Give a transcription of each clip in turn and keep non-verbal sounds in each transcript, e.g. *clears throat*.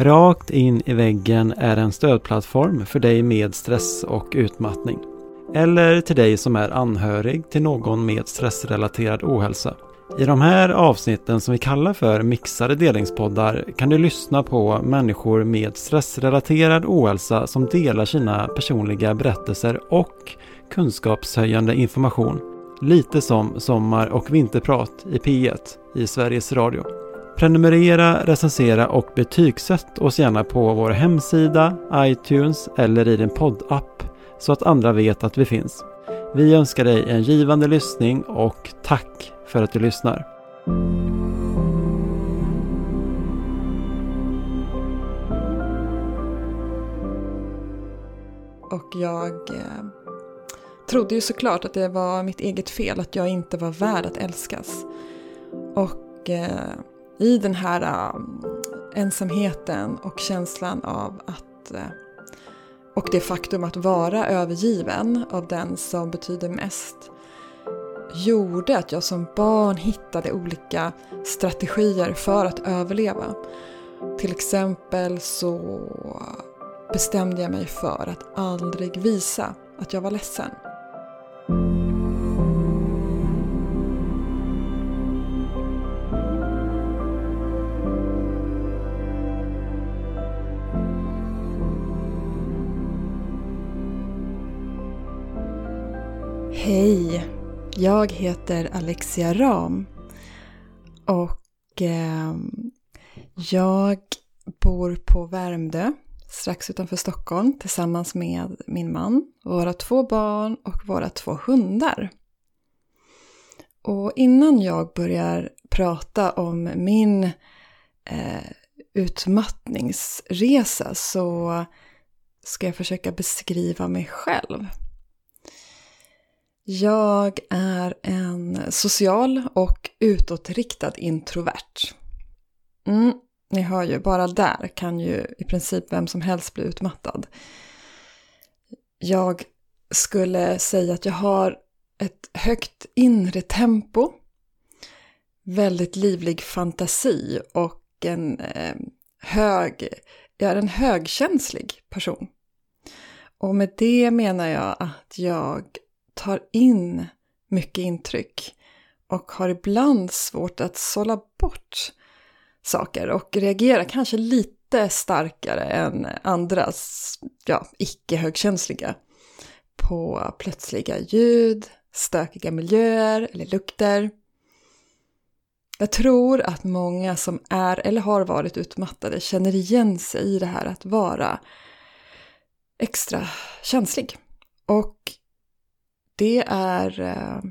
Rakt in i väggen är en stödplattform för dig med stress och utmattning. Eller till dig som är anhörig till någon med stressrelaterad ohälsa. I de här avsnitten som vi kallar för mixade delningspoddar kan du lyssna på människor med stressrelaterad ohälsa som delar sina personliga berättelser och kunskapshöjande information. Lite som Sommar och vinterprat i P1 i Sveriges Radio. Prenumerera, recensera och betygsätt oss gärna på vår hemsida, iTunes eller i din poddapp så att andra vet att vi finns. Vi önskar dig en givande lyssning och tack för att du lyssnar. Och jag eh, trodde ju såklart att det var mitt eget fel, att jag inte var värd att älskas. Och eh, i den här äh, ensamheten och känslan av att äh, och det faktum att vara övergiven av den som betyder mest gjorde att jag som barn hittade olika strategier för att överleva. Till exempel så bestämde jag mig för att aldrig visa att jag var ledsen. Hej! Jag heter Alexia Ram och eh, jag bor på Värmdö strax utanför Stockholm tillsammans med min man, våra två barn och våra två hundar. Och innan jag börjar prata om min eh, utmattningsresa så ska jag försöka beskriva mig själv. Jag är en social och utåtriktad introvert. Mm, ni hör ju, bara där kan ju i princip vem som helst bli utmattad. Jag skulle säga att jag har ett högt inre tempo, väldigt livlig fantasi och en eh, hög, jag är en högkänslig person. Och med det menar jag att jag tar in mycket intryck och har ibland svårt att sålla bort saker och reagera kanske lite starkare än andras, ja, icke-högkänsliga på plötsliga ljud, stökiga miljöer eller lukter. Jag tror att många som är eller har varit utmattade känner igen sig i det här att vara extra känslig. Och det är eh,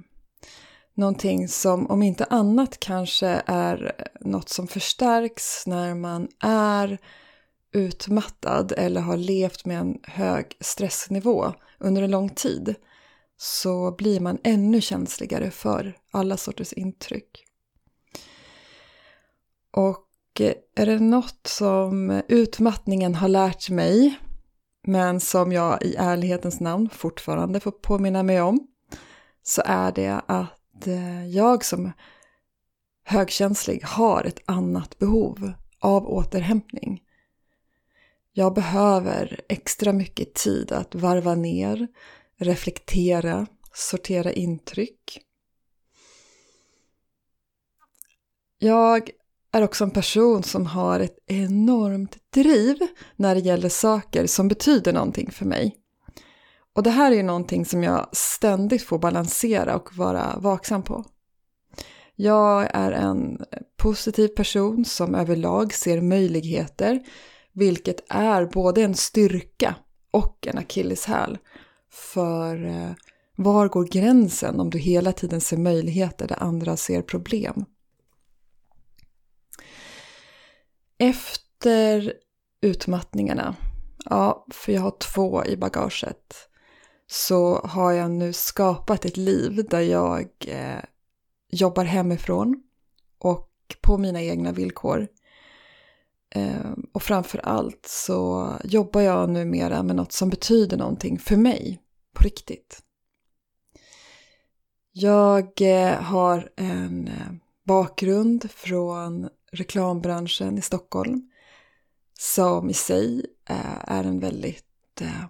någonting som om inte annat kanske är något som förstärks när man är utmattad eller har levt med en hög stressnivå under en lång tid så blir man ännu känsligare för alla sorters intryck. Och eh, är det något som utmattningen har lärt mig men som jag i ärlighetens namn fortfarande får påminna mig om, så är det att eh, jag som högkänslig har ett annat behov av återhämtning. Jag behöver extra mycket tid att varva ner, reflektera, sortera intryck. Jag är också en person som har ett enormt driv när det gäller saker som betyder någonting för mig. Och det här är ju någonting som jag ständigt får balansera och vara vaksam på. Jag är en positiv person som överlag ser möjligheter, vilket är både en styrka och en akilleshäl. För eh, var går gränsen om du hela tiden ser möjligheter där andra ser problem? Efter utmattningarna, ja, för jag har två i bagaget, så har jag nu skapat ett liv där jag eh, jobbar hemifrån och på mina egna villkor. Eh, och framför allt så jobbar jag numera med något som betyder någonting för mig på riktigt. Jag eh, har en eh, bakgrund från reklambranschen i Stockholm som i sig eh, är en väldigt eh,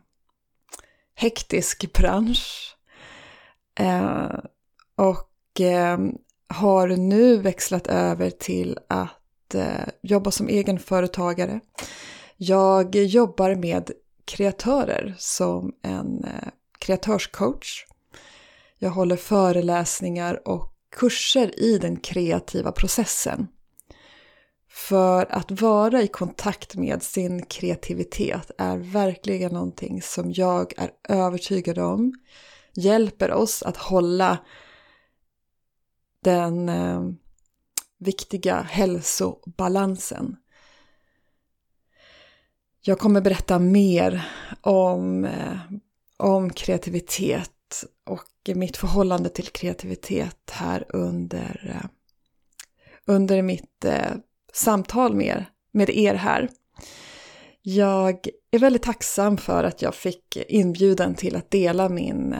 hektisk bransch. Eh, och har nu växlat över till att jobba som egenföretagare. Jag jobbar med kreatörer som en kreatörscoach. Jag håller föreläsningar och kurser i den kreativa processen. För att vara i kontakt med sin kreativitet är verkligen någonting som jag är övertygad om hjälper oss att hålla den eh, viktiga hälsobalansen. Jag kommer berätta mer om, eh, om kreativitet och mitt förhållande till kreativitet här under, eh, under mitt eh, samtal med, med er här. Jag är väldigt tacksam för att jag fick inbjudan till att dela min,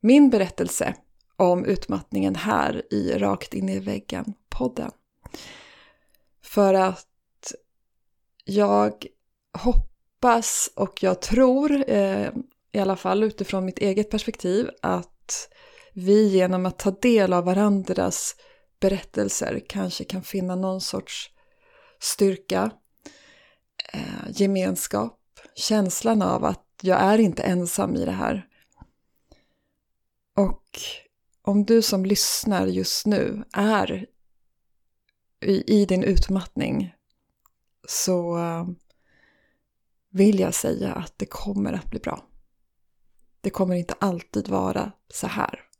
min berättelse om utmattningen här i Rakt in i väggen-podden. För att jag hoppas och jag tror, eh, i alla fall utifrån mitt eget perspektiv, att vi genom att ta del av varandras berättelser kanske kan finna någon sorts styrka, eh, gemenskap, känslan av att jag är inte ensam i det här. Och om du som lyssnar just nu är i, i din utmattning så eh, vill jag säga att det kommer att bli bra. Det kommer inte alltid vara så här.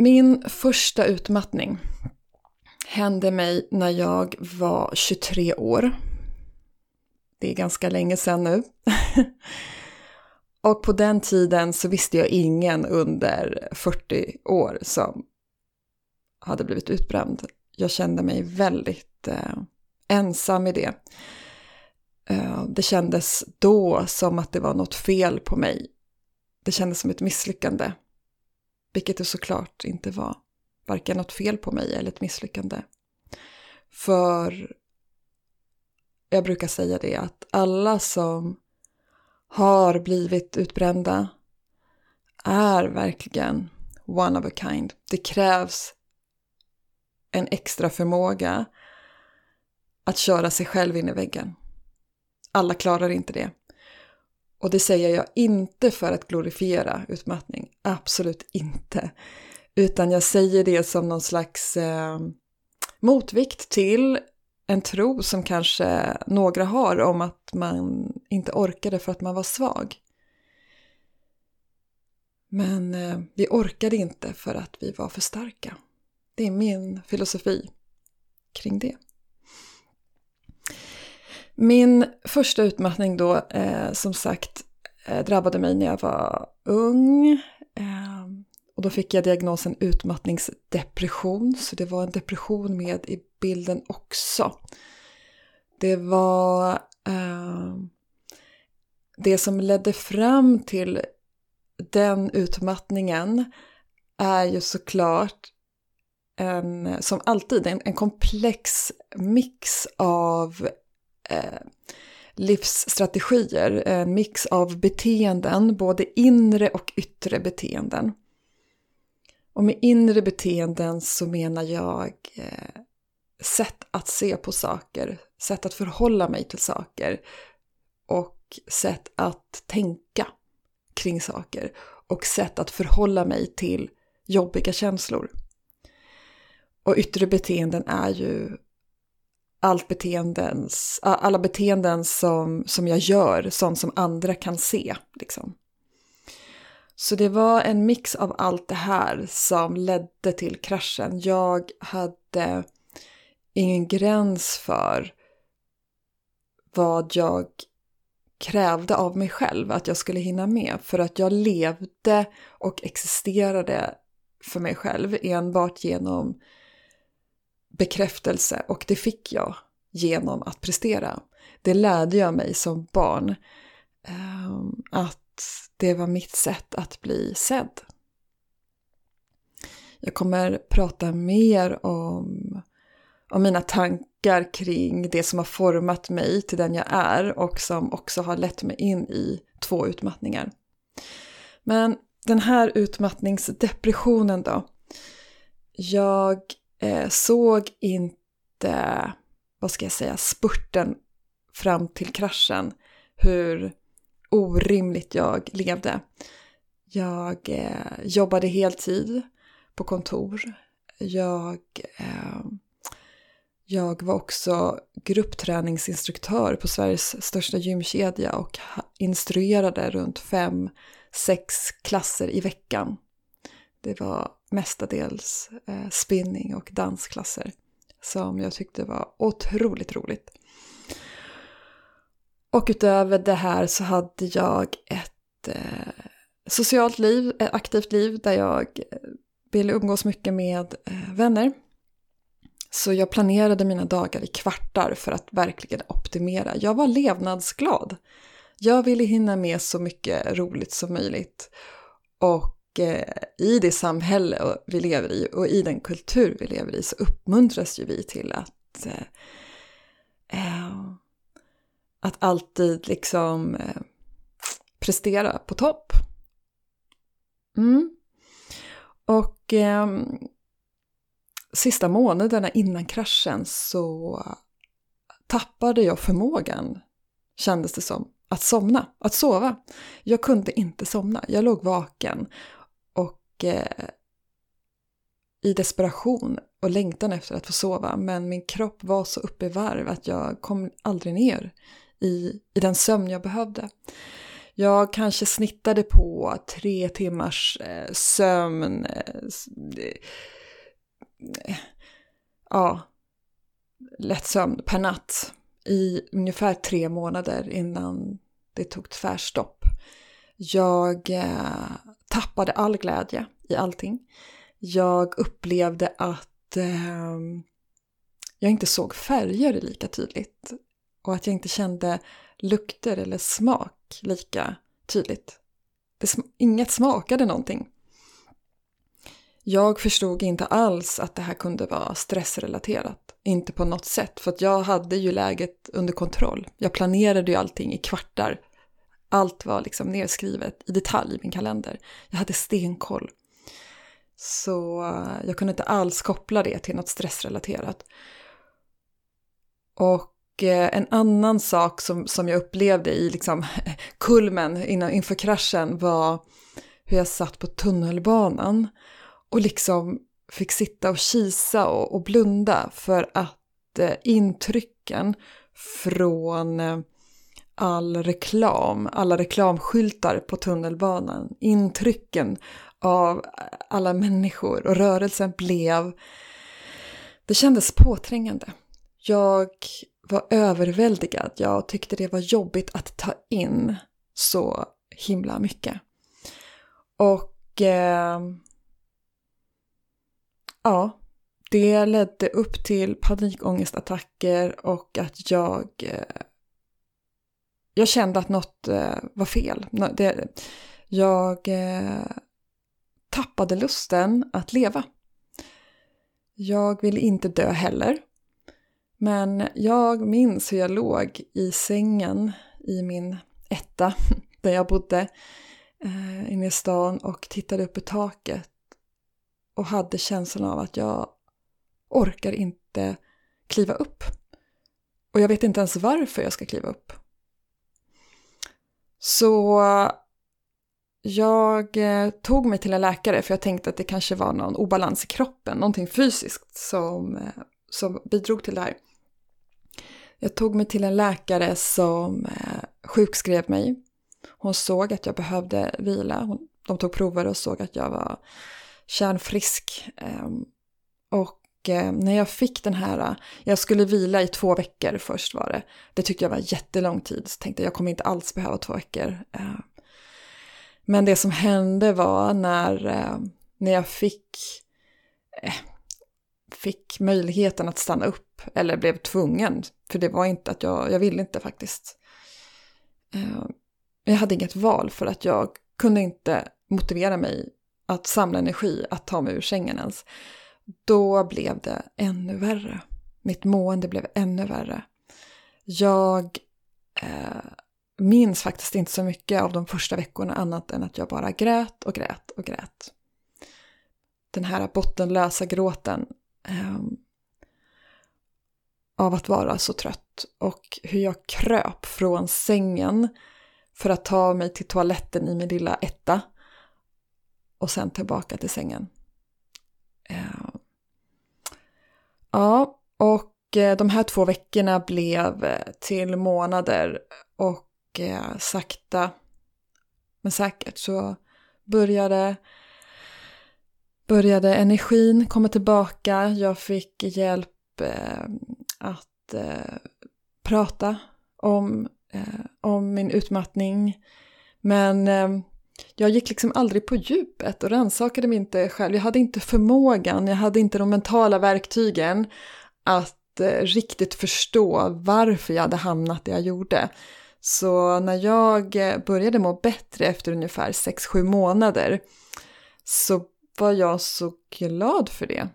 Min första utmattning hände mig när jag var 23 år. Det är ganska länge sedan nu. *laughs* Och på den tiden så visste jag ingen under 40 år som hade blivit utbränd. Jag kände mig väldigt eh, ensam i det. Eh, det kändes då som att det var något fel på mig. Det kändes som ett misslyckande. Vilket det såklart inte var. Varken något fel på mig eller ett misslyckande. För jag brukar säga det att alla som har blivit utbrända är verkligen one of a kind. Det krävs en extra förmåga att köra sig själv in i väggen. Alla klarar inte det. Och det säger jag inte för att glorifiera utmattning, absolut inte. Utan jag säger det som någon slags eh, motvikt till en tro som kanske några har om att man inte orkade för att man var svag. Men eh, vi orkade inte för att vi var för starka. Det är min filosofi kring det. Min första utmattning då, eh, som sagt, eh, drabbade mig när jag var ung. Eh, och då fick jag diagnosen utmattningsdepression, så det var en depression med i bilden också. Det var eh, det som ledde fram till den utmattningen är ju såklart en, som alltid en, en komplex mix av eh, livsstrategier, en mix av beteenden, både inre och yttre beteenden. Och med inre beteenden så menar jag eh, sätt att se på saker, sätt att förhålla mig till saker och sätt att tänka kring saker och sätt att förhålla mig till jobbiga känslor. Och yttre beteenden är ju allt beteendens, alla beteenden som, som jag gör, sånt som andra kan se. Liksom. Så det var en mix av allt det här som ledde till kraschen. Jag hade ingen gräns för vad jag krävde av mig själv att jag skulle hinna med. För att jag levde och existerade för mig själv enbart genom bekräftelse och det fick jag genom att prestera. Det lärde jag mig som barn. Ehm, att det var mitt sätt att bli sedd. Jag kommer prata mer om, om mina tankar kring det som har format mig till den jag är och som också har lett mig in i två utmattningar. Men den här utmattningsdepressionen då. Jag eh, såg inte, vad ska jag säga, spurten fram till kraschen. Hur orimligt jag levde. Jag eh, jobbade heltid på kontor. Jag, eh, jag var också gruppträningsinstruktör på Sveriges största gymkedja och instruerade runt fem, sex klasser i veckan. Det var mestadels eh, spinning och dansklasser som jag tyckte var otroligt roligt. Och utöver det här så hade jag ett eh, socialt liv, ett aktivt liv där jag eh, ville umgås mycket med eh, vänner. Så jag planerade mina dagar i kvartar för att verkligen optimera. Jag var levnadsglad. Jag ville hinna med så mycket roligt som möjligt. Och Eh, i det samhälle vi lever i och i den kultur vi lever i så uppmuntras ju vi till att eh, eh att alltid liksom eh, prestera på topp. Mm. Och eh, sista månaderna innan kraschen så tappade jag förmågan, kändes det som, att somna, att sova. Jag kunde inte somna, jag låg vaken i desperation och längtan efter att få sova. Men min kropp var så uppe i varv att jag kom aldrig ner i, i den sömn jag behövde. Jag kanske snittade på tre timmars eh, sömn. Eh, eh ja, lätt sömn per natt i ungefär tre månader innan det tog tvärstopp. Jag eh, tappade all glädje i allting. Jag upplevde att eh, jag inte såg färger lika tydligt och att jag inte kände lukter eller smak lika tydligt. Det, inget smakade någonting. Jag förstod inte alls att det här kunde vara stressrelaterat. Inte på något sätt, för att jag hade ju läget under kontroll. Jag planerade ju allting i kvartar. Allt var liksom nedskrivet i detalj i min kalender. Jag hade stenkoll. Så eh, jag kunde inte alls koppla det till något stressrelaterat. Och eh, en annan sak som, som jag upplevde i liksom *laughs* kulmen innan, inför kraschen var hur jag satt på tunnelbanan och liksom fick sitta och kisa och, och blunda för att eh, intrycken från eh, all reklam, alla reklamskyltar på tunnelbanan, intrycken av alla människor och rörelsen blev, det kändes påträngande. Jag var överväldigad. Jag tyckte det var jobbigt att ta in så himla mycket. Och eh, ja, det ledde upp till panikångestattacker och att jag eh, jag kände att något eh, var fel. Det, jag eh, tappade lusten att leva. Jag ville inte dö heller. Men jag minns hur jag låg i sängen i min etta *laughs* där jag bodde eh, inne i stan och tittade upp i taket och hade känslan av att jag orkar inte kliva upp. Och jag vet inte ens varför jag ska kliva upp. Så jag eh, tog mig till en läkare för jag tänkte att det kanske var någon obalans i kroppen, någonting fysiskt som, eh, som bidrog till det här. Jag tog mig till en läkare som eh, sjukskrev mig. Hon såg att jag behövde vila. de tog prover och såg att jag var kärnfrisk. Ehm, och Eh, när jag fick den här, eh, jag skulle vila i två veckor först var det. Det tyckte jag var jättelång tid. Så tänkte jag, jag kommer inte alls behöva två veckor. Eh. Men det som hände var när, när jag fick fick möjligheten att stanna upp eller blev tvungen. För det var inte att jag, jag ville inte faktiskt. Jag hade inget val för att jag kunde inte motivera mig att samla energi, att ta mig ur sängen ens. Då blev det ännu värre mitt mående blev ännu värre. Jag eh, minns faktiskt inte så mycket av de första veckorna annat än att jag bara grät och grät och grät. Den här bottenlösa gråten eh, av att vara så trött och hur jag kröp från sängen för att ta mig till toaletten i min lilla etta och sen tillbaka till sängen. Eh, ja, och eh, de här två veckorna blev eh, till månader och eh, sakta men säkert så började, började energin komma tillbaka. Jag fick hjälp att prata om, om min utmattning. Men jag gick liksom aldrig på djupet och rannsakade mig inte själv. Jag hade inte förmågan, jag hade inte de mentala verktygen att eh, riktigt förstå varför jag hade hamnat där jag gjorde. Så när jag eh, började må bättre efter ungefär 6-7 månader så var jag så glad för det.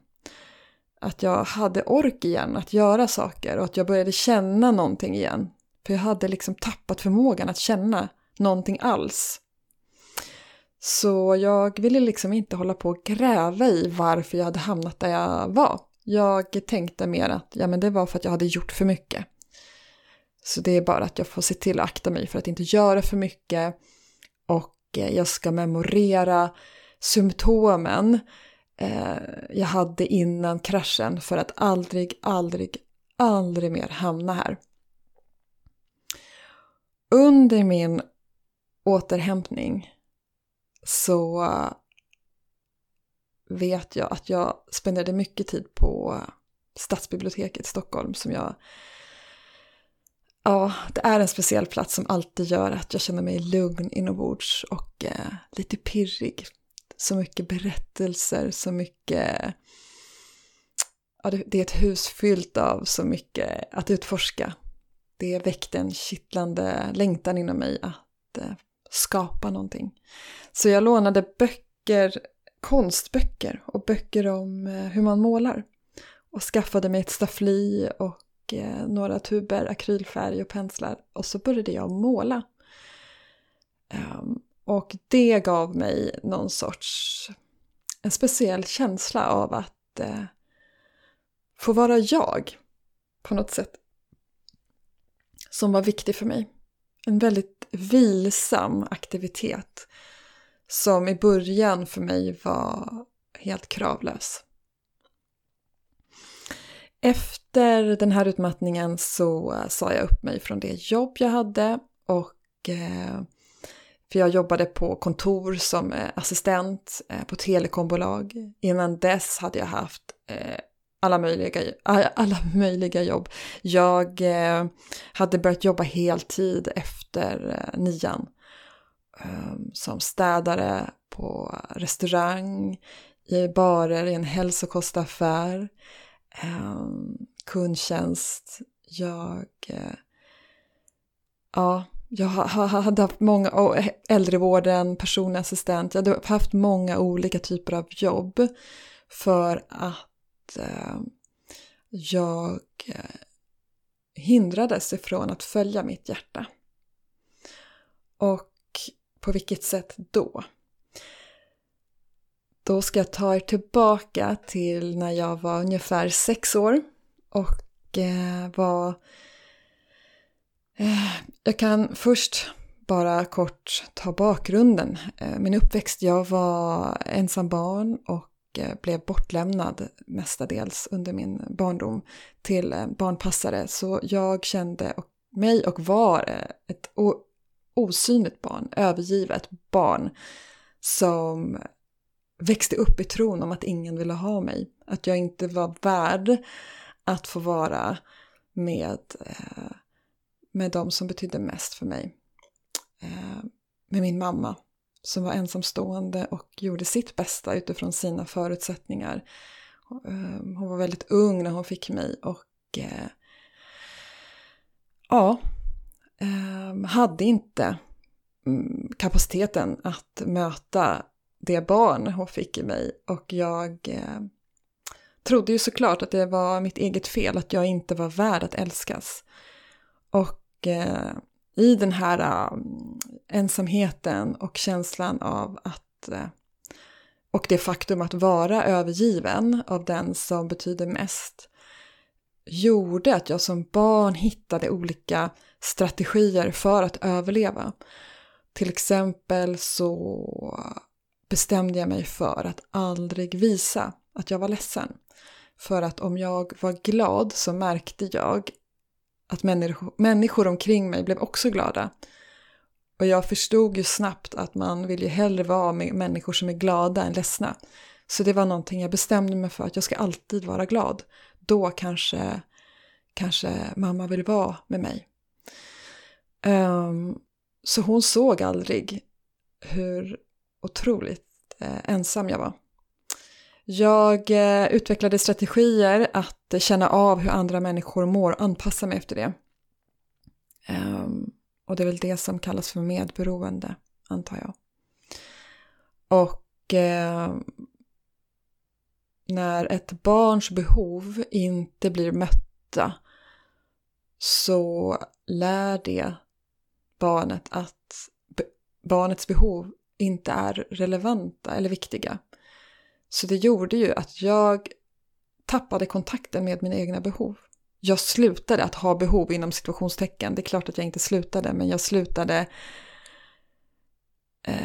Att jag hade ork igen att göra saker och att jag började känna någonting igen. För jag hade liksom tappat förmågan att känna någonting alls. Så jag ville liksom inte hålla på och gräva i varför jag hade hamnat där jag var. Jag tänkte mer att ja, men det var för att jag hade gjort för mycket. Så det är bara att jag får se till att akta mig för att inte göra för mycket. Och eh, jag ska memorera symptomen eh, jag hade innan kraschen för att aldrig, aldrig, aldrig mer hamna här. Under min återhämtning så vet jag att jag spenderade mycket tid på Stadsbiblioteket i Stockholm som jag Ja, det är en speciell plats som alltid gör att jag känner mig lugn inombords och eh, lite pirrig. Så mycket berättelser, så mycket... Ja, det, det, är ett hus fyllt av så mycket att utforska. Det väckte en kittlande längtan inom mig att eh, skapa någonting. Så jag lånade böcker, konstböcker och böcker om eh, hur man målar. Och skaffade mig ett staffli och eh, några tuber akrylfärg och penslar. Och så började jag måla. Ehm, och det gav mig någon sorts, en speciell känsla av att eh, få vara jag på något sätt. Som var viktig för mig. En väldigt vilsam aktivitet som i början för mig var helt kravlös. Efter den här utmattningen så eh, sa jag upp mig från det jobb jag hade och eh, för jag jobbade på kontor som eh, assistent på telekombolag. Innan dess hade jag haft alla möjliga, alla *laughs* möjliga jobb. Jag eh, hade börjat jobba heltid efter eh, nian ehm, som städare på restaurang, i barer, i en hälsokostaffär, ehm, kundtjänst. Jag, eh, ja, jag hade haft många, och äldrevården, personlig assistent, jag hade haft många olika typer av jobb för att eh, jag eh, hindrades ifrån att följa mitt hjärta. Och på vilket sätt då? Då ska jag ta er tillbaka till när jag var ungefär sex år och eh, var... Eh, jag kan först bara kort ta bakgrunden. Eh, min uppväxt, jag var ensam barn och Eh, blev bortlämnad mestadels under min barndom till eh, barnpassare. Så jag kände mig och var eh, ett osynligt barn, övergivet barn som växte upp i tron om att ingen ville ha mig. Att jag inte var värd att få vara med, med de som betydde mest för mig. Med min mamma som var ensamstående och gjorde sitt bästa utifrån sina förutsättningar. Ehm, hon var väldigt ung när hon fick mig och eh, ja, ehm, hade inte mm, kapaciteten att möta det barn hon fick i mig och jag eh, trodde ju såklart att det var mitt eget fel, att jag inte var värd att älskas. Och eh, i den här äh, ensamheten och känslan av att äh, och det faktum att vara övergiven av den som betyder mest gjorde att jag som barn hittade olika strategier för att överleva. Till exempel så bestämde jag mig för att aldrig visa att jag var ledsen. För att om jag var glad så märkte jag att människor, människor omkring mig blev också glada. Och jag förstod ju snabbt att man vill ju hellre vara med människor som är glada än ledsna. Så det var någonting jag bestämde mig för att jag ska alltid vara glad. Då kanske, kanske mamma vill vara med mig. Um, så hon såg aldrig hur otroligt eh, ensam jag var. Jag eh, utvecklade strategier att känna av hur andra människor mår och anpassa mig efter det. Ehm, och det är väl det som kallas för medberoende, antar jag. Och ehm, när ett barns behov inte blir mötta så lär det barnet att barnets behov inte är relevanta eller viktiga. Så det gjorde ju att jag tappade kontakten med mina egna behov. Jag slutade att ha behov inom situationstecken. Det är klart att jag inte slutade, men jag slutade... Eh,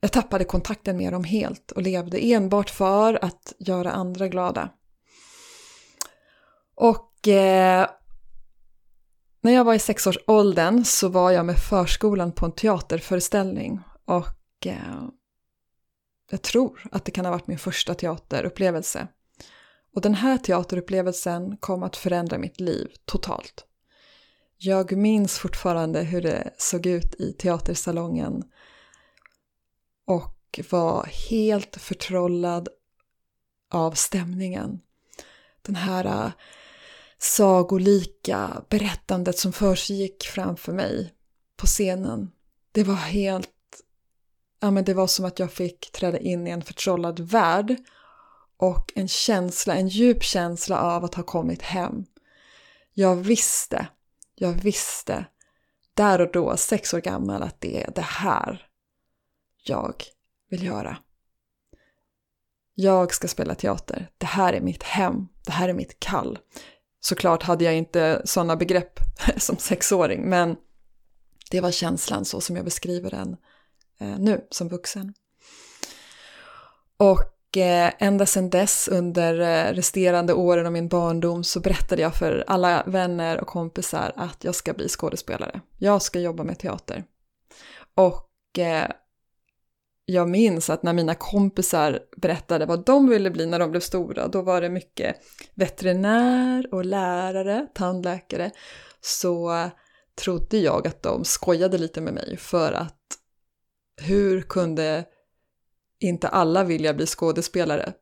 jag tappade kontakten med dem helt och levde enbart för att göra andra glada. Och eh, när jag var i sexårsåldern så var jag med förskolan på en teaterföreställning och eh, jag tror att det kan ha varit min första teaterupplevelse. Och den här teaterupplevelsen kom att förändra mitt liv totalt. Jag minns fortfarande hur det såg ut i teatersalongen och var helt förtrollad av stämningen. Den här äh, sagolika berättandet som försiggick framför mig på scenen. Det var helt, ja men det var som att jag fick träda in i en förtrollad värld och en känsla, en djup känsla av att ha kommit hem. Jag visste, jag visste där och då, sex år gammal, att det är det här jag vill göra. Jag ska spela teater. Det här är mitt hem. Det här är mitt kall. Såklart hade jag inte sådana begrepp *laughs* som sexåring, men det var känslan så som jag beskriver den Eh, nu som vuxen. Och eh, ända sedan dess under eh, resterande åren av min barndom så berättade jag för alla vänner och kompisar att jag ska bli skådespelare. Jag ska jobba med teater. Och jag minns att när mina kompisar berättade vad de ville bli när de blev stora, då var det mycket veterinär och lärare, tandläkare, så trodde jag att de skojade lite med mig för att hur kunde inte alla vilja bli skådespelare?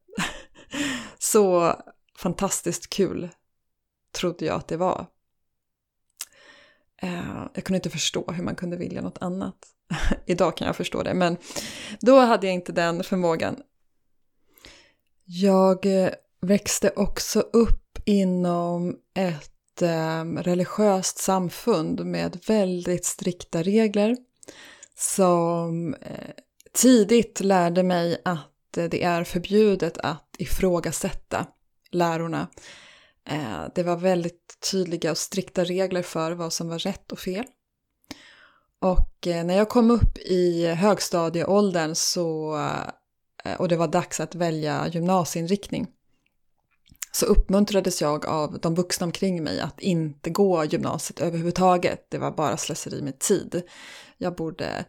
*laughs* så fantastiskt kul trodde jag att det var. Eh, jag kunde inte förstå hur man kunde vilja något annat. *laughs* Idag kan jag förstå det, men då hade jag inte den förmågan. Jag eh, växte också upp inom ett eh, religiöst samfund med väldigt strikta regler som eh, tidigt lärde mig att eh, det är förbjudet att ifrågasätta lärorna. Eh, det var väldigt tydliga och strikta regler för vad som var rätt och fel. Och när jag kom upp i högstadieåldern så, och det var dags att välja gymnasieinriktning, så uppmuntrades jag av de vuxna omkring mig att inte gå gymnasiet överhuvudtaget. Det var bara slöseri med tid. Jag borde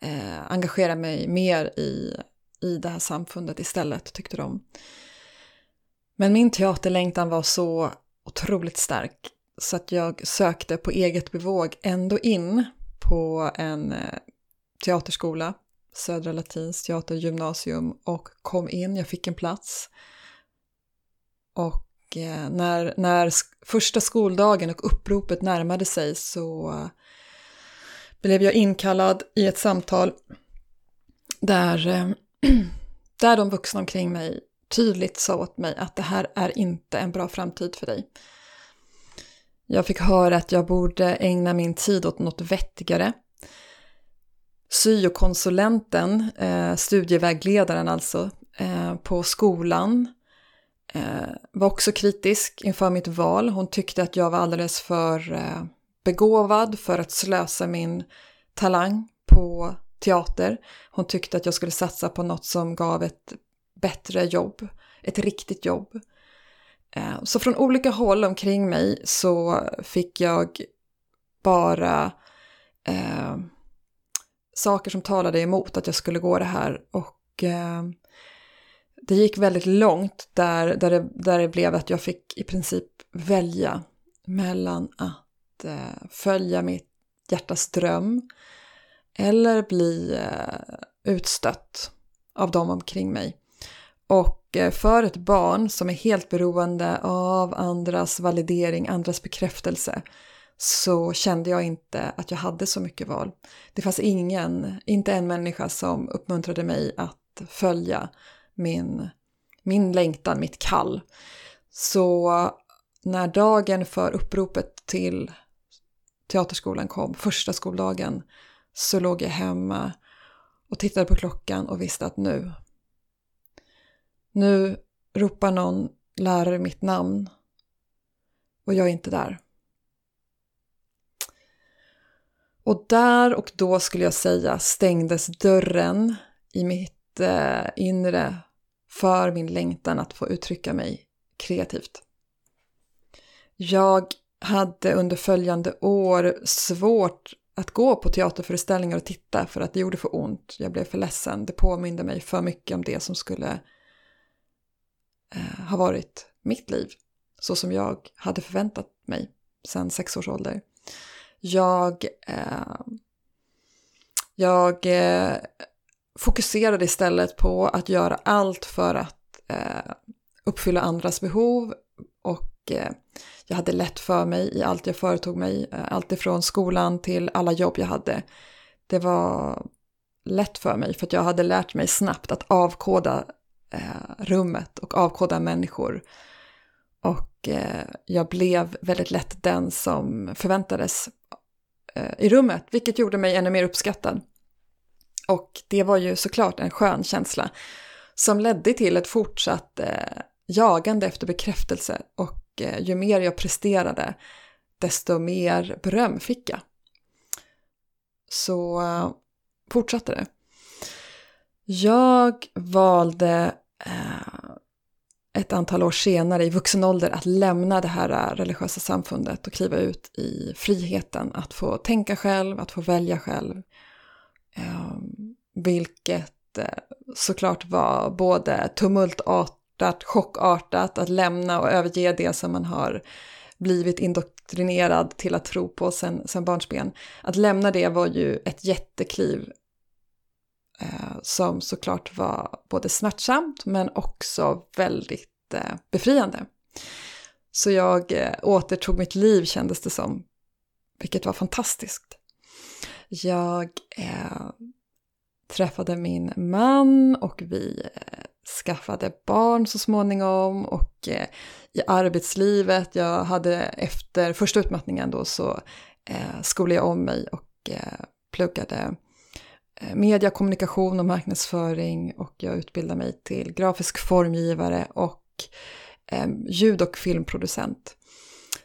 eh, engagera mig mer i, i det här samfundet istället, tyckte de. Men min teaterlängtan var så otroligt stark så att jag sökte på eget bevåg ändå in på en eh, teaterskola, Södra Latins teatergymnasium och kom in, jag fick en plats. Och eh, när, när första skoldagen och uppropet närmade sig så blev jag inkallad i ett samtal där, eh, *clears throat* där de vuxna omkring mig tydligt sa åt mig att det här är inte en bra framtid för dig. Jag fick höra att jag borde ägna min tid åt något vettigare. Syokonsulenten, eh, studievägledaren alltså, eh, på skolan var också kritisk inför mitt val. Hon tyckte att jag var alldeles för begåvad för att slösa min talang på teater. Hon tyckte att jag skulle satsa på något som gav ett bättre jobb, ett riktigt jobb. Eh, så från olika håll omkring mig så fick jag bara eh, saker som talade emot att jag skulle gå det här. Och eh, det gick väldigt långt där, där, det, där det blev att jag fick i princip välja mellan att Eh, följa mitt hjärtas dröm eller bli eh, utstött av dem omkring mig. Och eh, för ett barn som är helt beroende av andras validering, andras bekräftelse, så kände jag inte att jag hade så mycket val. Det fanns ingen, inte en människa som uppmuntrade mig att följa min, min längtan, mitt kall. Så när dagen för uppropet till teaterskolan kom, första skoldagen, så låg jag hemma och tittade på klockan och visste att nu, nu ropar någon lärare mitt namn och jag är inte där. Och där och då skulle jag säga stängdes dörren i mitt eh, inre för min längtan att få uttrycka mig kreativt. Jag hade under följande år svårt att gå på teaterföreställningar och titta för att det gjorde för ont. Jag blev för ledsen. Det påminde mig för mycket om det som skulle eh, ha varit mitt liv. Så som jag hade förväntat mig sedan sex års ålder. Jag, eh, jag eh, fokuserade istället på att göra allt för att eh, uppfylla andras behov och Eh, jag hade lätt för mig i allt jag företog mig, eh, allt ifrån skolan till alla jobb jag hade. Det var lätt för mig för att jag hade lärt mig snabbt att avkoda eh, rummet och avkoda människor. Och jag blev väldigt lätt den som förväntades i rummet, vilket gjorde mig ännu mer uppskattad. Och det var ju såklart en skön känsla som ledde till ett fortsatt jagande efter bekräftelse och Eh, ju mer jag presterade desto mer beröm fick jag. Så eh, fortsatte det. Jag valde eh, ett antal år senare i vuxen ålder att lämna det här religiösa samfundet och kliva ut i friheten att få tänka själv, att få välja själv. Ehm, vilket såklart var både tumultartat chockartat, chockartat att lämna och överge det som man har blivit indoktrinerad till att tro på sen, sen barnsben. Att lämna det var ju ett jättekliv eh, som såklart var både smärtsamt men också väldigt eh, befriande. Så jag eh, återtog mitt liv kändes det som, vilket var fantastiskt. Jag eh, träffade min man och vi eh, skaffade barn så småningom och eh, i arbetslivet, jag hade efter första utmattningen då så eh, skolade jag om mig och eh, pluggade eh, media, kommunikation och marknadsföring och jag utbildade mig till grafisk formgivare och eh, ljud och filmproducent.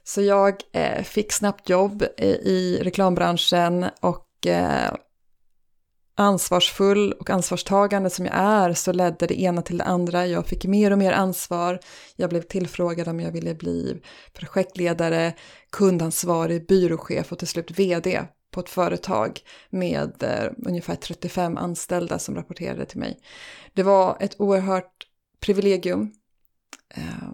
Så jag eh, fick snabbt jobb i, i reklambranschen och ansvarsfull och ansvarstagande som jag är så ledde det ena till det andra. Jag fick mer och mer ansvar. Jag blev tillfrågad om jag ville bli projektledare, kundansvarig, byråchef och till slut vd på ett företag med eh, ungefär 35 anställda som rapporterade till mig. Det var ett oerhört privilegium. Eh,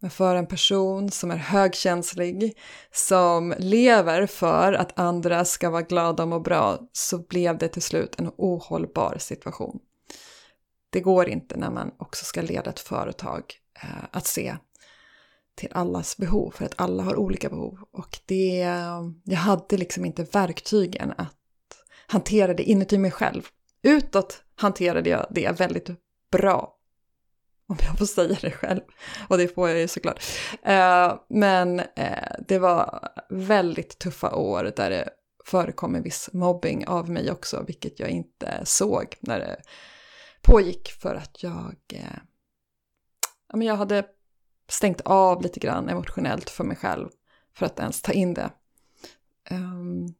men för en person som är högkänslig, som lever för att andra ska vara glada och må bra, så blev det till slut en ohållbar situation. Det går inte när man också ska leda ett företag eh, att se till allas behov, för att alla har olika behov. Och det, jag hade liksom inte verktygen att hantera det inuti mig själv. Utåt hanterade jag det väldigt bra *laughs* om jag får säga det själv. Och det får jag ju såklart. Eh, men eh, det var väldigt tuffa år där det förekom en viss mobbing av mig också, vilket jag inte såg när det pågick för att jag, eh, ja, men jag hade stängt av lite grann emotionellt för mig själv för att ens ta in det. Um,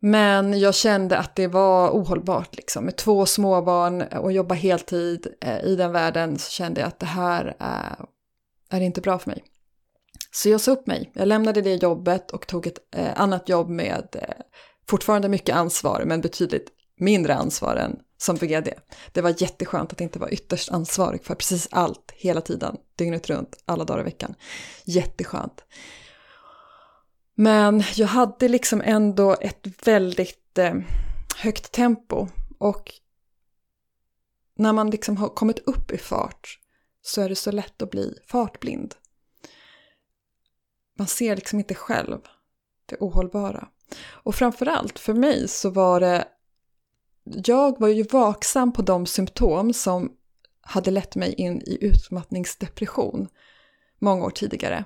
men jag kände att det var ohållbart liksom. Med två småbarn och jobba heltid eh, i den världen så kände jag att det här är, inte bra för mig. Så jag sa upp mig. Jag lämnade det jobbet och tog ett eh, annat jobb med eh, fortfarande mycket ansvar men betydligt mindre ansvar än som vd. Det var jätteskönt att inte vara ytterst ansvarig för precis allt hela tiden, dygnet runt, alla dagar i veckan. Jätteskönt. Men jag hade liksom ändå ett väldigt eh, högt tempo och när man liksom har kommit upp i fart så är det så lätt att bli fartblind. Man ser liksom inte själv det ohållbara. Och framförallt för mig så var det, jag var ju vaksam på de symptom som hade lett mig in i utmattningsdepression många år tidigare.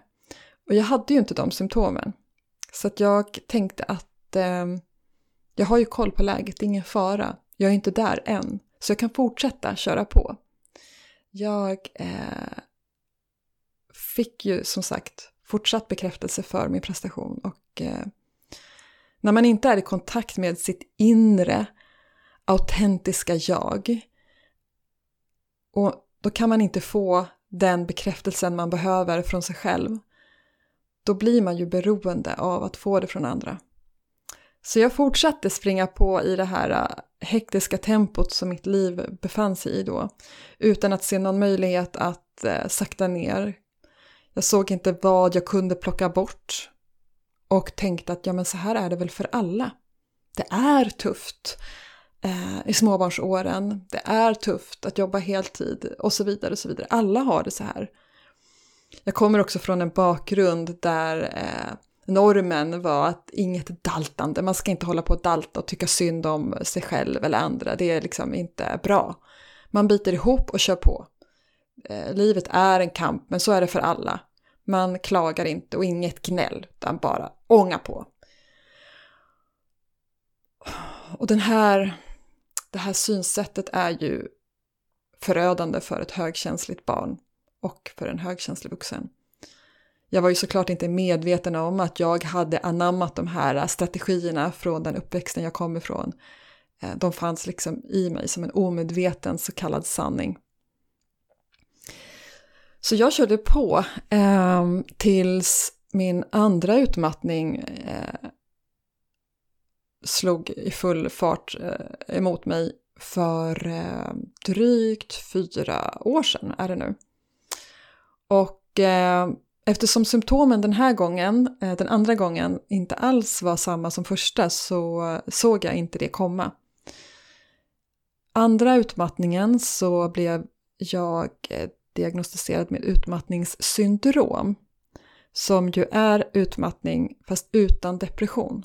Och jag hade ju inte de symptomen. Så att jag tänkte att eh, jag har ju koll på läget, det är ingen fara. Jag är inte där än, så jag kan fortsätta köra på. Jag eh, fick ju som sagt fortsatt bekräftelse för min prestation och eh, när man inte är i kontakt med sitt inre autentiska jag och då kan man inte få den bekräftelsen man behöver från sig själv då blir man ju beroende av att få det från andra. Så jag fortsatte springa på i det här äh, hektiska tempot som mitt liv befann sig i då, utan att se någon möjlighet att eh, sakta ner. Jag såg inte vad jag kunde plocka bort och tänkte att ja men så här är det väl för alla. Det är tufft eh, i småbarnsåren, det är tufft att jobba heltid och så vidare och så vidare. Alla har det så här. Jag kommer också från en bakgrund där eh, normen var att inget daltande, man ska inte hålla på och dalta och tycka synd om sig själv eller andra, det är liksom inte bra. Man biter ihop och kör på. Eh, livet är en kamp, men så är det för alla. Man klagar inte och inget gnäll, utan bara ånga på. Och den här, det här synsättet är ju förödande för ett högkänsligt barn och för en högkänslig vuxen. Jag var ju såklart inte medveten om att jag hade anammat de här strategierna från den uppväxten jag kom ifrån. Eh, de fanns liksom i mig som en omedveten så kallad sanning. Så jag körde på eh, tills min andra utmattning eh, slog i full fart eh, emot mig för eh, drygt fyra år sedan är det nu. Och eh, eftersom symptomen den här gången, eh, den andra gången, inte alls var samma som första så såg jag inte det komma. Andra utmattningen så blev jag eh, diagnostiserad med utmattningssyndrom som ju är utmattning fast utan depression.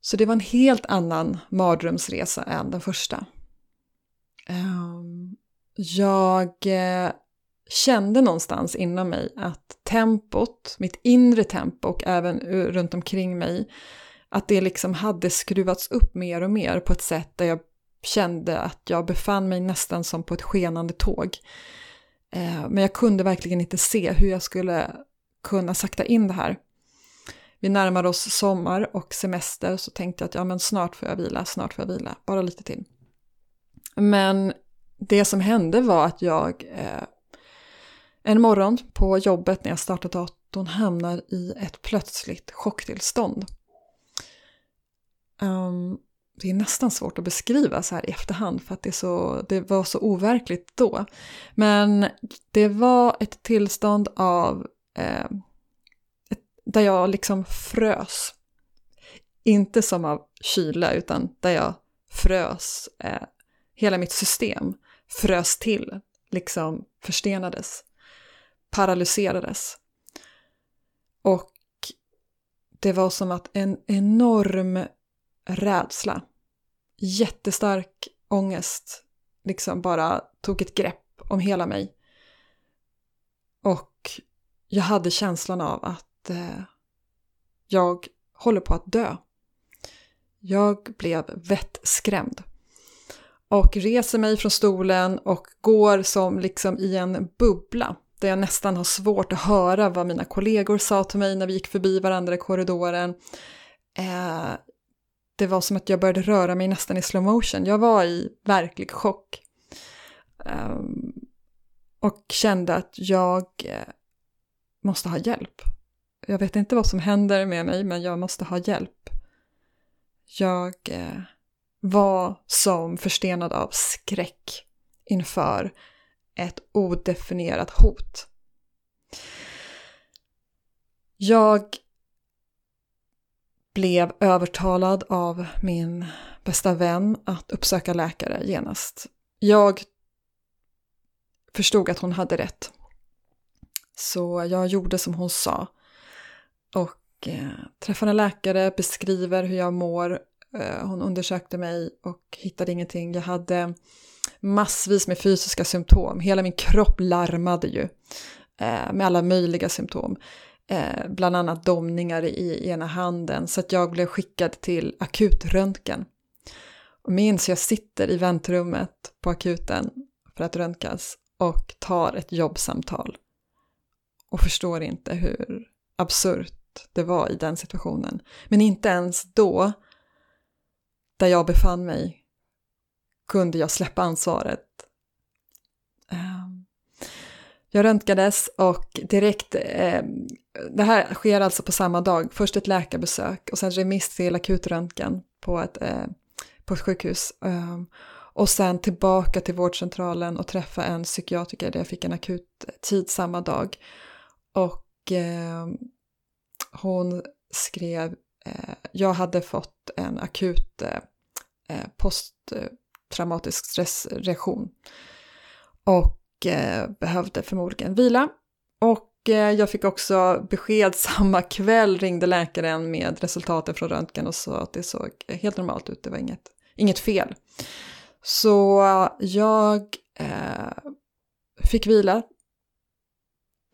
Så det var en helt annan mardrömsresa än den första. Ehm, jag eh, kände någonstans inom mig att tempot, mitt inre tempo och även runt omkring mig, att det liksom hade skruvats upp mer och mer på ett sätt där jag kände att jag befann mig nästan som på ett skenande tåg. Eh, men jag kunde verkligen inte se hur jag skulle kunna sakta in det här. Vi närmade oss sommar och semester så tänkte jag att ja men snart får jag vila, snart får jag vila, bara lite till. Men det som hände var att jag eh, en morgon på jobbet när jag startar datorn hamnar i ett plötsligt chocktillstånd. Um, det är nästan svårt att beskriva så här i efterhand för att det, så, det var så overkligt då. Men det var ett tillstånd av eh, ett, där jag liksom frös. Inte som av kyla utan där jag frös. Eh, hela mitt system frös till, liksom förstenades paralyserades. Och det var som att en enorm rädsla, jättestark ångest liksom bara tog ett grepp om hela mig. Och jag hade känslan av att eh, jag håller på att dö. Jag blev vettskrämd. Och reser mig från stolen och går som liksom i en bubbla. Där jag nästan har svårt att höra vad mina kollegor sa till mig när vi gick förbi varandra i korridoren. Eh, det var som att jag började röra mig nästan i slow motion. Jag var i verklig chock. Eh, och kände att jag eh, måste ha hjälp. Jag vet inte vad som händer med mig, men jag måste ha hjälp. Jag eh, var som förstenad av skräck inför ett odefinierat hot. Jag blev övertalad av min bästa vän att uppsöka läkare genast. Jag förstod att hon hade rätt. Så jag gjorde som hon sa. Och eh, träffade en läkare, beskriver hur jag mår. Eh, hon undersökte mig och hittade ingenting. Jag hade massvis med fysiska symptom. Hela min kropp larmade ju eh, med alla möjliga symptom. Eh, bland annat domningar i ena handen. Så att jag blev skickad till akutröntgen. Och minns jag sitter i väntrummet på akuten för att röntgas och tar ett jobbsamtal. Och förstår inte hur absurt det var i den situationen. Men inte ens då, där jag befann mig, kunde jag släppa ansvaret. Ehm, jag röntgades och direkt, ehm, det här sker alltså på samma dag, först ett läkarbesök och sen remiss till akutröntgen på ett, eh, på ett sjukhus. Ehm, och sen tillbaka till vårdcentralen och träffa en psykiatriker där jag fick en akut tid samma dag. Och eh, hon skrev, eh, jag hade fått en akut eh, eh, eh traumatisk stressreaktion. Och eh, behövde förmodligen vila. Och eh, jag fick också besked *laughs* samma kväll, ringde läkaren med resultaten från röntgen och sa att det såg helt normalt ut, det var inget, inget fel. Så jag eh, fick vila.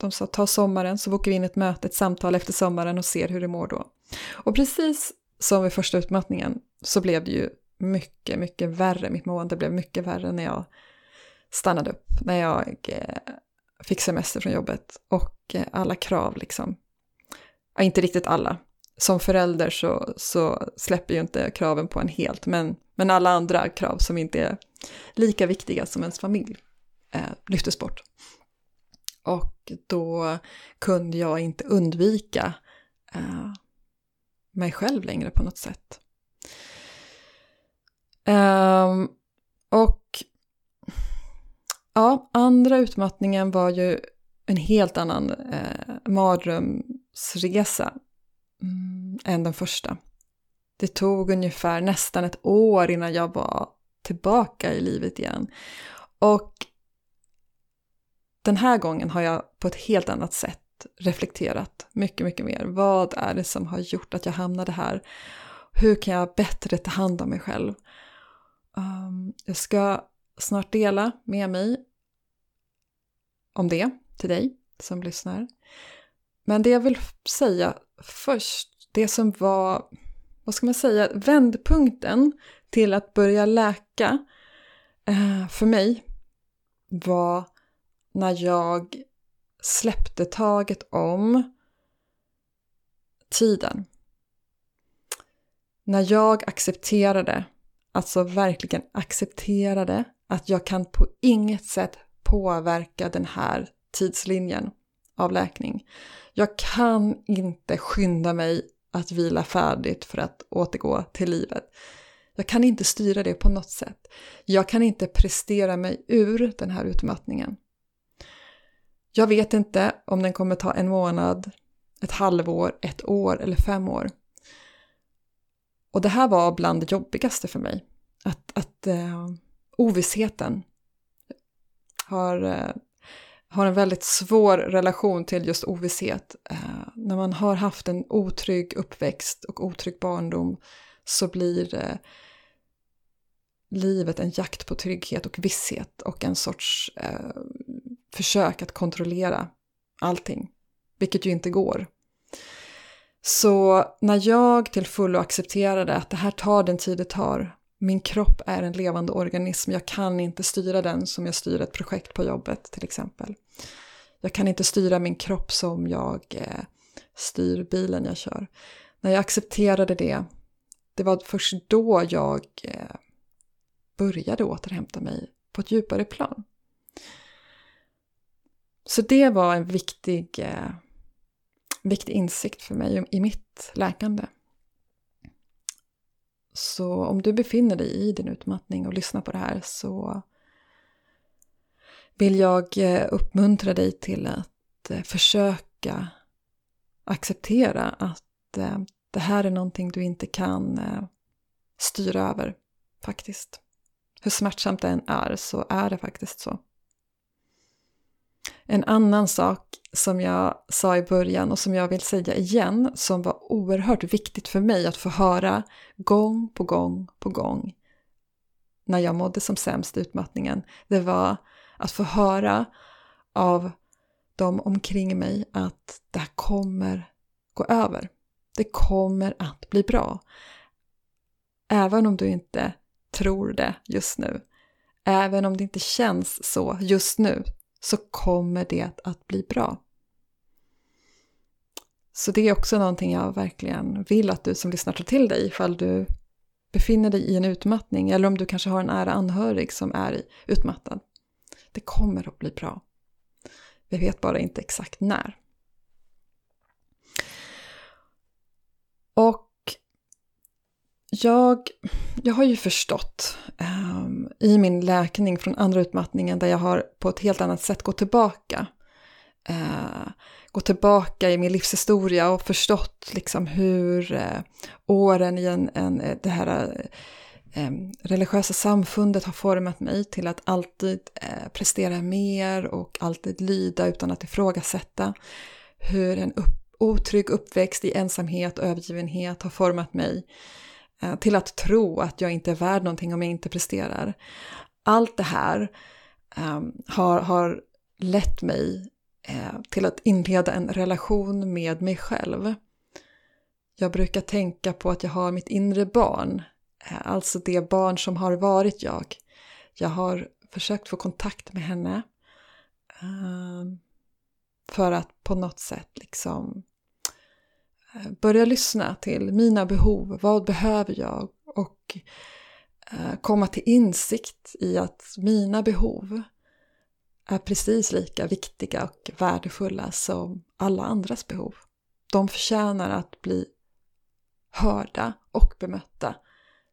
De sa ta sommaren så bokar vi in ett möte, ett samtal efter sommaren och ser hur det mår då. Och precis som vid första utmattningen så blev det ju mycket, mycket värre. Mitt mående blev mycket värre när jag stannade upp, när jag eh, fick semester från jobbet och eh, alla krav liksom. Ja, inte riktigt alla. Som förälder så, så släpper ju inte kraven på en helt, men men alla andra krav som inte är lika viktiga som ens familj eh, lyftes bort. Och då kunde jag inte undvika eh, mig själv längre på något sätt. Um, och ja, andra utmattningen var ju en helt annan eh, mardrömsresa mm, än den första. Det tog ungefär nästan ett år innan jag var tillbaka i livet igen. Och den här gången har jag på ett helt annat sätt reflekterat mycket, mycket mer. Vad är det som har gjort att jag hamnade här? Hur kan jag bättre ta hand om mig själv? Um, jag ska snart dela med mig om det till dig som lyssnar. Men det jag vill säga först, det som var vad ska man säga, vändpunkten till att börja läka eh, för mig var när jag släppte taget om tiden. När jag accepterade, alltså verkligen accepterade att jag kan på inget sätt påverka den här tidslinjen av läkning. Jag kan inte skynda mig att vila färdigt för att återgå till livet. Jag kan inte styra det på något sätt. Jag kan inte prestera mig ur den här utmattningen. Jag vet inte om den kommer ta en månad, ett halvår, ett år eller fem år. Och det här var bland det jobbigaste för mig. Att, att eh, ovissheten har eh, har en väldigt svår relation till just ovisshet. Eh, när man har haft en otrygg uppväxt och otrygg barndom så blir eh, livet en jakt på trygghet och visshet och en sorts eh, försök att kontrollera allting, vilket ju inte går. Så när jag till fullo accepterade att det här tar den tid det tar, min kropp är en levande organism, jag kan inte styra den som jag styr ett projekt på jobbet till exempel. Jag kan inte styra min kropp som jag eh, styr bilen jag kör. När jag accepterade det, det var först då jag eh, började återhämta mig på ett djupare plan. Så det var en viktig, eh, viktig insikt för mig i mitt läkande. Så om du befinner dig i din utmattning och lyssnar på det här så vill jag eh, uppmuntra dig till att eh, försöka acceptera att eh, det här är någonting du inte kan styra över faktiskt. Hur smärtsamt det än är så är det faktiskt så. En annan sak som jag sa i början och som jag vill säga igen som var oerhört viktigt för mig att få höra gång på gång på gång när jag mådde som sämst i utmattningen. Det var att få höra av de omkring mig att det här kommer gå över. Det kommer att bli bra. Även om du inte tror det just nu. Även om det inte känns så just nu så kommer det att bli bra. Så det är också någonting jag verkligen vill att du som lyssnar tar till dig ifall du befinner dig i en utmattning eller om du kanske har en nära anhörig som är utmattad. Det kommer att bli bra. Vi vet bara inte exakt när. Och jag, jag har ju förstått um, i min läkning från andra utmattningen där jag har på ett helt annat sätt gått tillbaka. Uh, gått tillbaka i min livshistoria och förstått liksom hur uh, åren i en, en, eh, det här uh, religiösa samfundet har format mig till att alltid prestera mer och alltid lyda utan att ifrågasätta. Hur en upp, otrygg uppväxt i ensamhet och övergivenhet har format mig Eh, till att tro att jag inte är värd någonting om jag inte presterar. Allt det här ehm, har, har lett mig eh, till att inleda en relation med mig själv. Jag brukar tänka på att jag har mitt inre barn, eh, alltså det barn som har varit jag. Jag har försökt få kontakt med henne ehm, för att på något sätt liksom Eh, börja lyssna till mina behov, vad behöver jag? Och eh, komma till insikt i att mina behov är precis lika viktiga och värdefulla som alla andras behov. De förtjänar att bli hörda och bemötta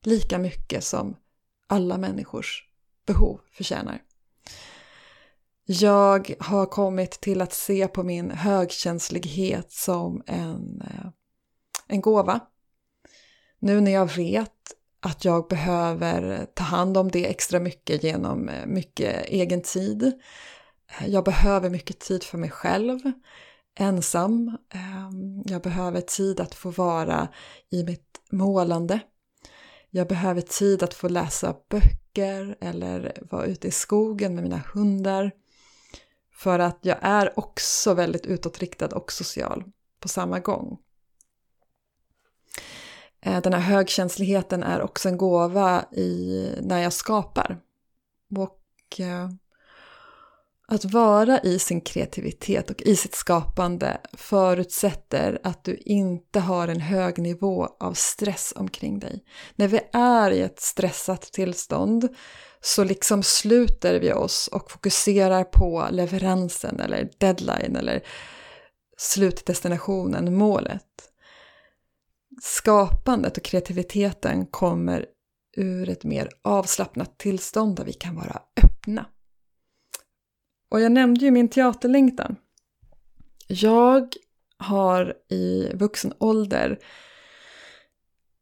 lika mycket som alla människors behov förtjänar. Jag har kommit till att se på min högkänslighet som en, eh, en gåva. Nu när jag vet att jag behöver ta hand om det extra mycket genom eh, mycket egen tid. Eh, jag behöver mycket tid för mig själv, ensam. Ehm, jag behöver tid att få vara i mitt målande. Jag behöver tid att få läsa böcker eller vara ute i skogen med mina hundar. För att jag är också väldigt utåtriktad och social på samma gång. Eh, den här högkänsligheten är också en gåva i, när jag skapar. Och eh, att vara i sin kreativitet och i sitt skapande förutsätter att du inte har en hög nivå av stress omkring dig. När vi är i ett stressat tillstånd så liksom sluter vi oss och fokuserar på leveransen eller deadline eller slutdestinationen, målet. Skapandet och kreativiteten kommer ur ett mer avslappnat tillstånd där vi kan vara öppna. Och jag nämnde ju min teaterlängtan. Jag har i vuxen ålder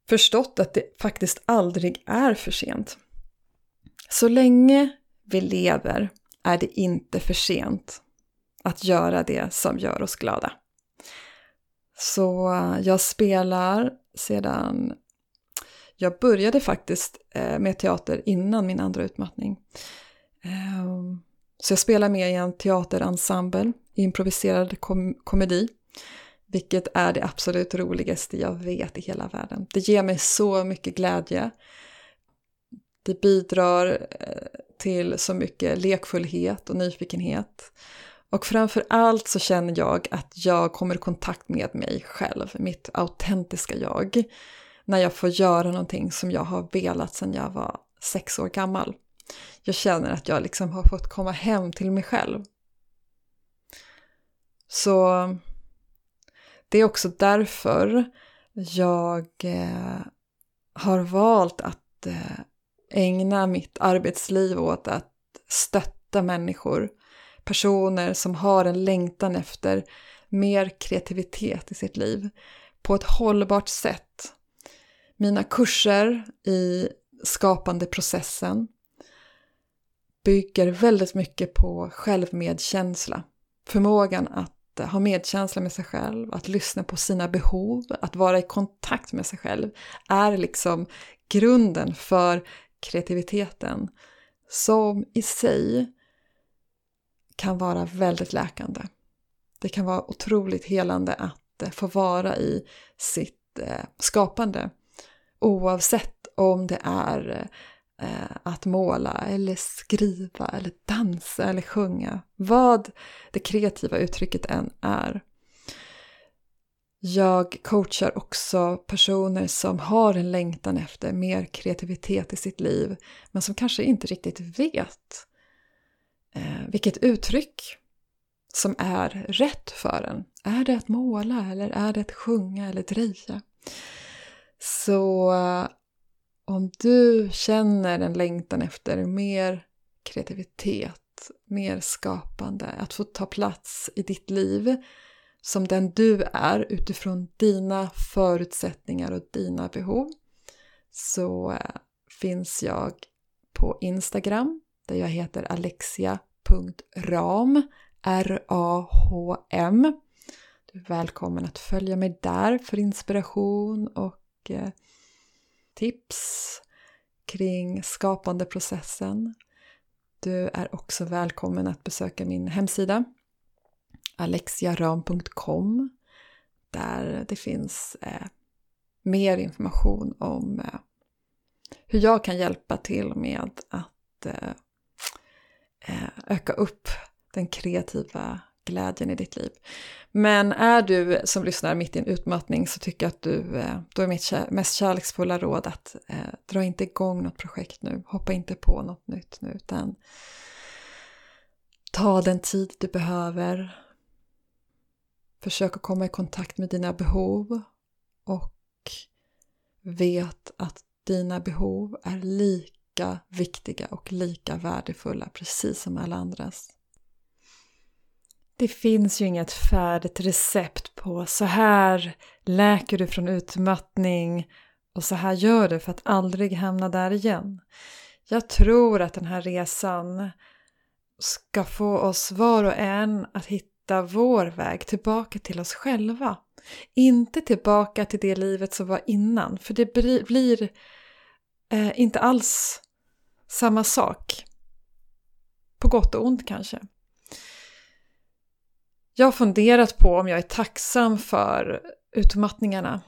förstått att det faktiskt aldrig är för sent. Så länge vi lever är det inte för sent att göra det som gör oss glada. Så eh, jag spelar sedan Jag började faktiskt eh, med teater innan min andra utmattning. Ehm, så jag spelar med i en teaterensemble, improviserad kom komedi. Vilket är det absolut roligaste jag vet i hela världen. Det ger mig så mycket glädje. Det bidrar eh, till så mycket lekfullhet och nyfikenhet. Och framför allt så känner jag att jag kommer i kontakt med mig själv, mitt autentiska jag, när jag får göra någonting som jag har velat sedan jag var sex år gammal. Jag känner att jag liksom har fått komma hem till mig själv. Så det är också därför jag eh, har valt att eh, ägna mitt arbetsliv åt att stötta människor, personer som har en längtan efter mer kreativitet i sitt liv på ett hållbart sätt. Mina kurser i skapandeprocessen bygger väldigt mycket på självmedkänsla. Förmågan att ha medkänsla med sig själv, att lyssna på sina behov, att vara i kontakt med sig själv är liksom grunden för kreativiteten som i sig kan vara väldigt läkande. Det kan vara otroligt helande att eh, få vara i sitt eh, skapande oavsett om det är eh, Eh, att måla eller skriva eller dansa eller sjunga. Vad det kreativa uttrycket än är. Jag coachar också personer som har en längtan efter mer kreativitet i sitt liv men som kanske inte riktigt vet eh, vilket uttryck som är rätt för en. Är det att måla eller är det att sjunga eller dreja? Så om du känner en längtan efter mer kreativitet, mer skapande, att få ta plats i ditt liv som den du är utifrån dina förutsättningar och dina behov så eh, finns jag på Instagram där jag heter alexia.ram R-A-H-M Du är välkommen att följa mig där för inspiration och eh, tips kring skapandeprocessen. Du är också välkommen att besöka min hemsida alexiaram.com där det finns eh, mer information om eh, hur jag kan hjälpa till med att eh, eh öka upp den kreativa glädjen i ditt liv. Men är du som lyssnar mitt i en utmattning så tycker jag att du, eh, då är mitt mest kärleksfulla råd att eh, dra inte igång något projekt nu, hoppa inte på något nytt nu utan ta den tid du behöver. Försök att komma i kontakt med dina behov och vet att dina behov är lika viktiga och lika värdefulla precis som alla andras. Det finns ju inget färdigt recept på så här läker du från utmattning och så här gör du för att aldrig hamna där igen. Jag tror att den här resan ska få oss var och en att hitta vår väg tillbaka till oss själva. Inte tillbaka till det livet som var innan, för det blir eh, inte alls samma sak. På gott och ont kanske. Jag har funderat på om jag är tacksam för utmattningarna.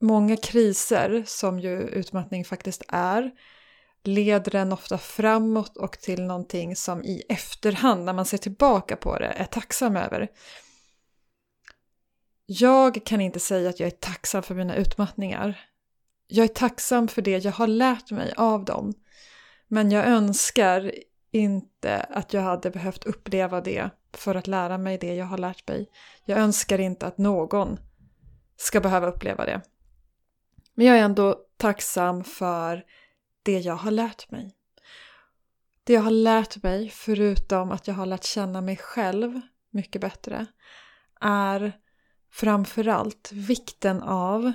Många kriser, som ju utmattning faktiskt är, leder en ofta framåt och till någonting som i efterhand, när man ser tillbaka på det, är tacksam över. Jag kan inte säga att jag är tacksam för mina utmattningar. Jag är tacksam för det jag har lärt mig av dem. Men jag önskar inte att jag hade behövt uppleva det för att lära mig det jag har lärt mig. Jag önskar inte att någon ska behöva uppleva det. Men jag är ändå tacksam för det jag har lärt mig. Det jag har lärt mig, förutom att jag har lärt känna mig själv mycket bättre, är framförallt vikten av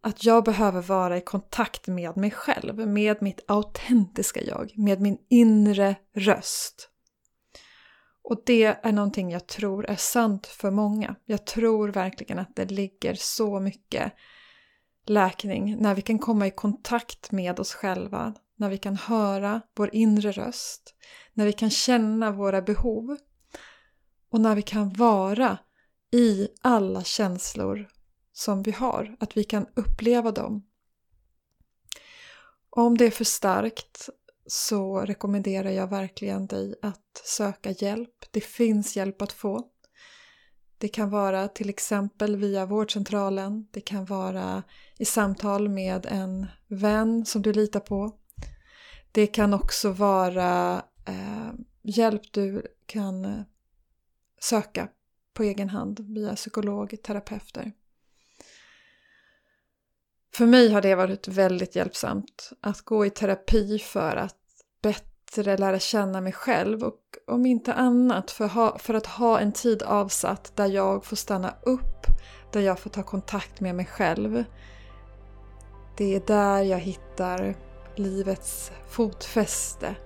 att jag behöver vara i kontakt med mig själv, med mitt autentiska jag, med min inre röst. Och det är någonting jag tror är sant för många. Jag tror verkligen att det ligger så mycket läkning när vi kan komma i kontakt med oss själva, när vi kan höra vår inre röst, när vi kan känna våra behov och när vi kan vara i alla känslor som vi har, att vi kan uppleva dem. Om det är för starkt så rekommenderar jag verkligen dig att söka hjälp. Det finns hjälp att få. Det kan vara till exempel via vårdcentralen, det kan vara i samtal med en vän som du litar på. Det kan också vara eh, hjälp du kan söka på egen hand via psykolog, terapeuter. För mig har det varit väldigt hjälpsamt att gå i terapi för att bättre lära känna mig själv och om inte annat för, ha, för att ha en tid avsatt där jag får stanna upp, där jag får ta kontakt med mig själv. Det är där jag hittar livets fotfäste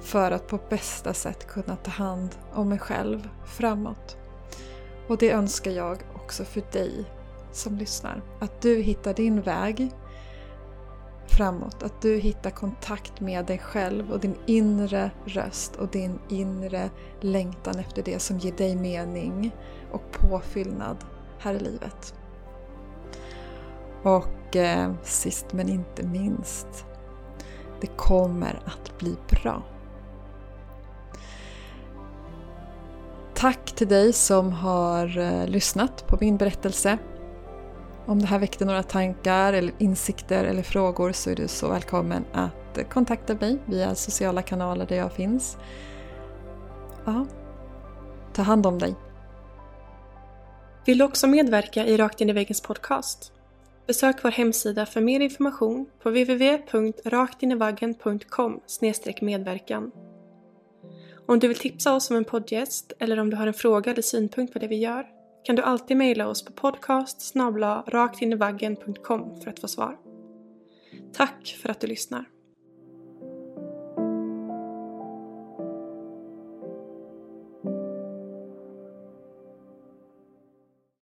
för att på bästa sätt kunna ta hand om mig själv framåt. Och det önskar jag också för dig som lyssnar. Att du hittar din väg framåt. Att du hittar kontakt med dig själv och din inre röst och din inre längtan efter det som ger dig mening och påfyllnad här i livet. Och eh, sist men inte minst, det kommer att bli bra. Tack till dig som har eh, lyssnat på min berättelse. Om det här väckte några tankar eller insikter eller frågor så är du så välkommen att kontakta mig via sociala kanaler där jag finns. Ja, ta hand om dig. Vill du också medverka i Rakt in i väggens podcast? Besök vår hemsida för mer information på www.raktinivaggen.com medverkan. Om du vill tipsa oss om en poddgäst eller om du har en fråga eller synpunkt på det vi gör kan du alltid mejla oss på podcast raktinivaggen.com för att få svar. Tack för att du lyssnar.